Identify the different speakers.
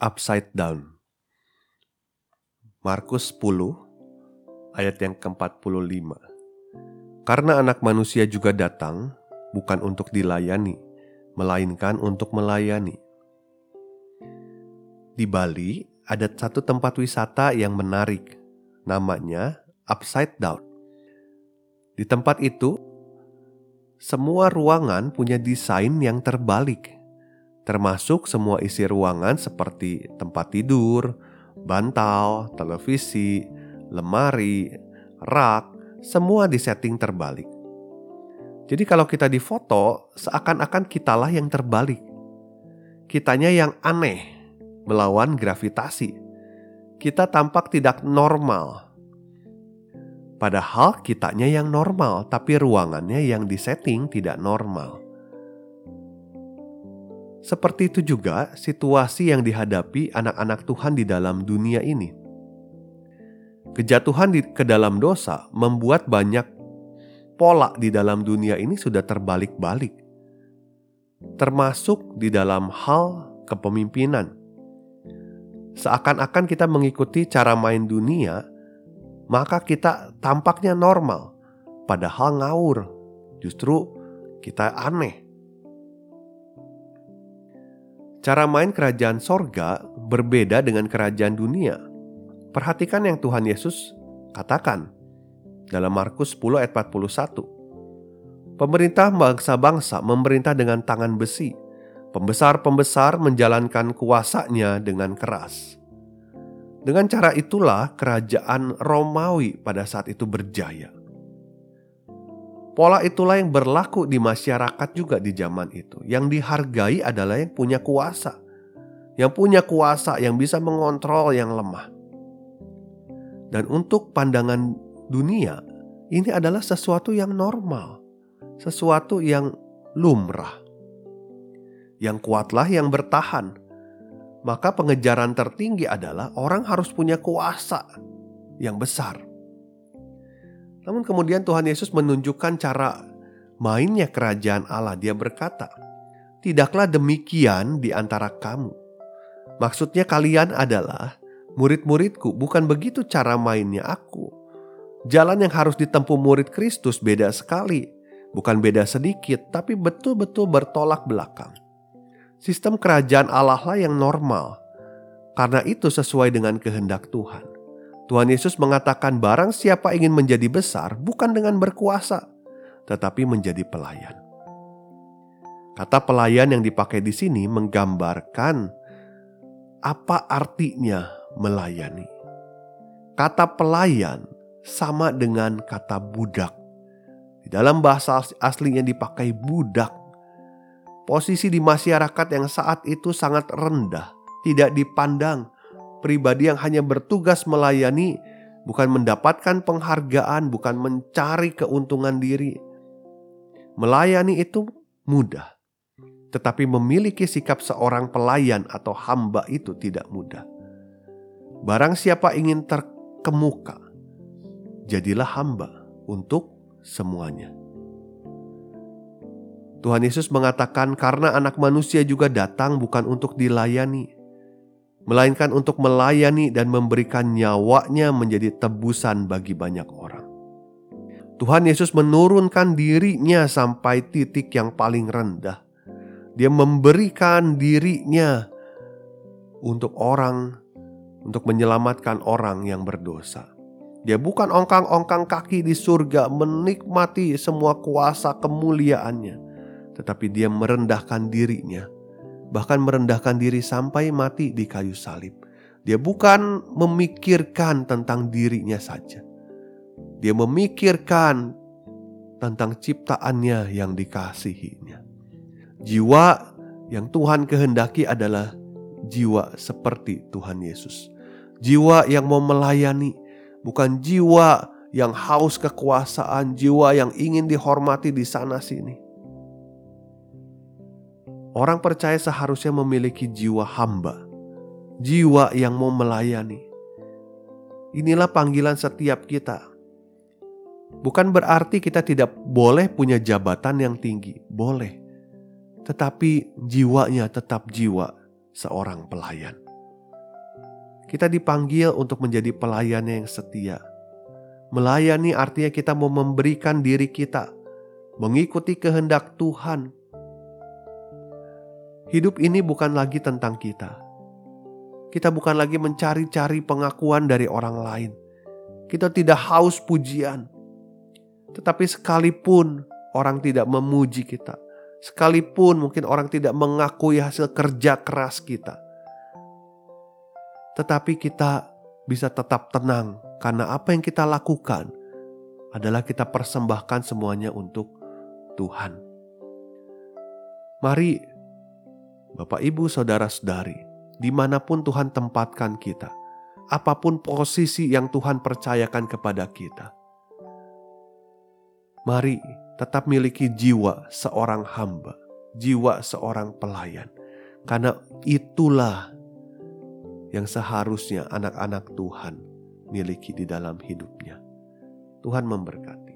Speaker 1: Upside down. Markus 10 ayat yang ke-45. Karena anak manusia juga datang bukan untuk dilayani, melainkan untuk melayani. Di Bali ada satu tempat wisata yang menarik, namanya Upside Down. Di tempat itu, semua ruangan punya desain yang terbalik termasuk semua isi ruangan seperti tempat tidur, bantal, televisi, lemari, rak, semua disetting terbalik. Jadi kalau kita difoto, seakan-akan kitalah yang terbalik. Kitanya yang aneh, melawan gravitasi. Kita tampak tidak normal. Padahal kitanya yang normal, tapi ruangannya yang disetting tidak normal. Seperti itu juga situasi yang dihadapi anak-anak Tuhan di dalam dunia ini. Kejatuhan di, ke dalam dosa membuat banyak pola di dalam dunia ini sudah terbalik-balik, termasuk di dalam hal kepemimpinan. Seakan-akan kita mengikuti cara main dunia, maka kita tampaknya normal, padahal ngawur. Justru kita aneh Cara main kerajaan sorga berbeda dengan kerajaan dunia. Perhatikan yang Tuhan Yesus katakan dalam Markus 10 ayat 41. Pemerintah bangsa-bangsa memerintah dengan tangan besi. Pembesar-pembesar menjalankan kuasanya dengan keras. Dengan cara itulah kerajaan Romawi pada saat itu berjaya. Pola itulah yang berlaku di masyarakat juga di zaman itu. Yang dihargai adalah yang punya kuasa. Yang punya kuasa yang bisa mengontrol yang lemah. Dan untuk pandangan dunia, ini adalah sesuatu yang normal. Sesuatu yang lumrah. Yang kuatlah yang bertahan. Maka pengejaran tertinggi adalah orang harus punya kuasa yang besar namun kemudian Tuhan Yesus menunjukkan cara mainnya kerajaan Allah. Dia berkata, "Tidaklah demikian di antara kamu." Maksudnya kalian adalah murid-muridku, bukan begitu cara mainnya aku. Jalan yang harus ditempuh murid Kristus beda sekali. Bukan beda sedikit, tapi betul-betul bertolak belakang. Sistem kerajaan Allah lah yang normal. Karena itu sesuai dengan kehendak Tuhan. Tuhan Yesus mengatakan barang siapa ingin menjadi besar bukan dengan berkuasa, tetapi menjadi pelayan. Kata pelayan yang dipakai di sini menggambarkan apa artinya melayani. Kata pelayan sama dengan kata budak. Di dalam bahasa aslinya dipakai budak. Posisi di masyarakat yang saat itu sangat rendah, tidak dipandang pribadi yang hanya bertugas melayani, bukan mendapatkan penghargaan, bukan mencari keuntungan diri. Melayani itu mudah, tetapi memiliki sikap seorang pelayan atau hamba itu tidak mudah. Barang siapa ingin terkemuka, jadilah hamba untuk semuanya. Tuhan Yesus mengatakan, "Karena Anak Manusia juga datang bukan untuk dilayani, melainkan untuk melayani dan memberikan nyawanya menjadi tebusan bagi banyak orang. Tuhan Yesus menurunkan dirinya sampai titik yang paling rendah. Dia memberikan dirinya untuk orang, untuk menyelamatkan orang yang berdosa. Dia bukan ongkang-ongkang kaki di surga menikmati semua kuasa kemuliaannya, tetapi dia merendahkan dirinya bahkan merendahkan diri sampai mati di kayu salib. Dia bukan memikirkan tentang dirinya saja. Dia memikirkan tentang ciptaannya yang dikasihinya. Jiwa yang Tuhan kehendaki adalah jiwa seperti Tuhan Yesus. Jiwa yang mau melayani, bukan jiwa yang haus kekuasaan, jiwa yang ingin dihormati di sana-sini. Orang percaya seharusnya memiliki jiwa hamba, jiwa yang mau melayani. Inilah panggilan setiap kita. Bukan berarti kita tidak boleh punya jabatan yang tinggi, boleh, tetapi jiwanya tetap jiwa seorang pelayan. Kita dipanggil untuk menjadi pelayan yang setia. Melayani artinya kita mau memberikan diri kita, mengikuti kehendak Tuhan. Hidup ini bukan lagi tentang kita. Kita bukan lagi mencari-cari pengakuan dari orang lain. Kita tidak haus pujian, tetapi sekalipun orang tidak memuji kita, Sekalipun mungkin orang tidak mengakui hasil kerja keras kita. Tetapi kita bisa tetap tenang karena apa yang kita lakukan adalah kita persembahkan semuanya untuk Tuhan. Mari Bapak Ibu Saudara-saudari, di mana pun Tuhan tempatkan kita, apa pun posisi yang Tuhan percayakan kepada kita. Mari tetap miliki jiwa seorang hamba, jiwa seorang pelayan, karena itulah yang seharusnya anak-anak Tuhan miliki di dalam hidupnya. Tuhan memberkati.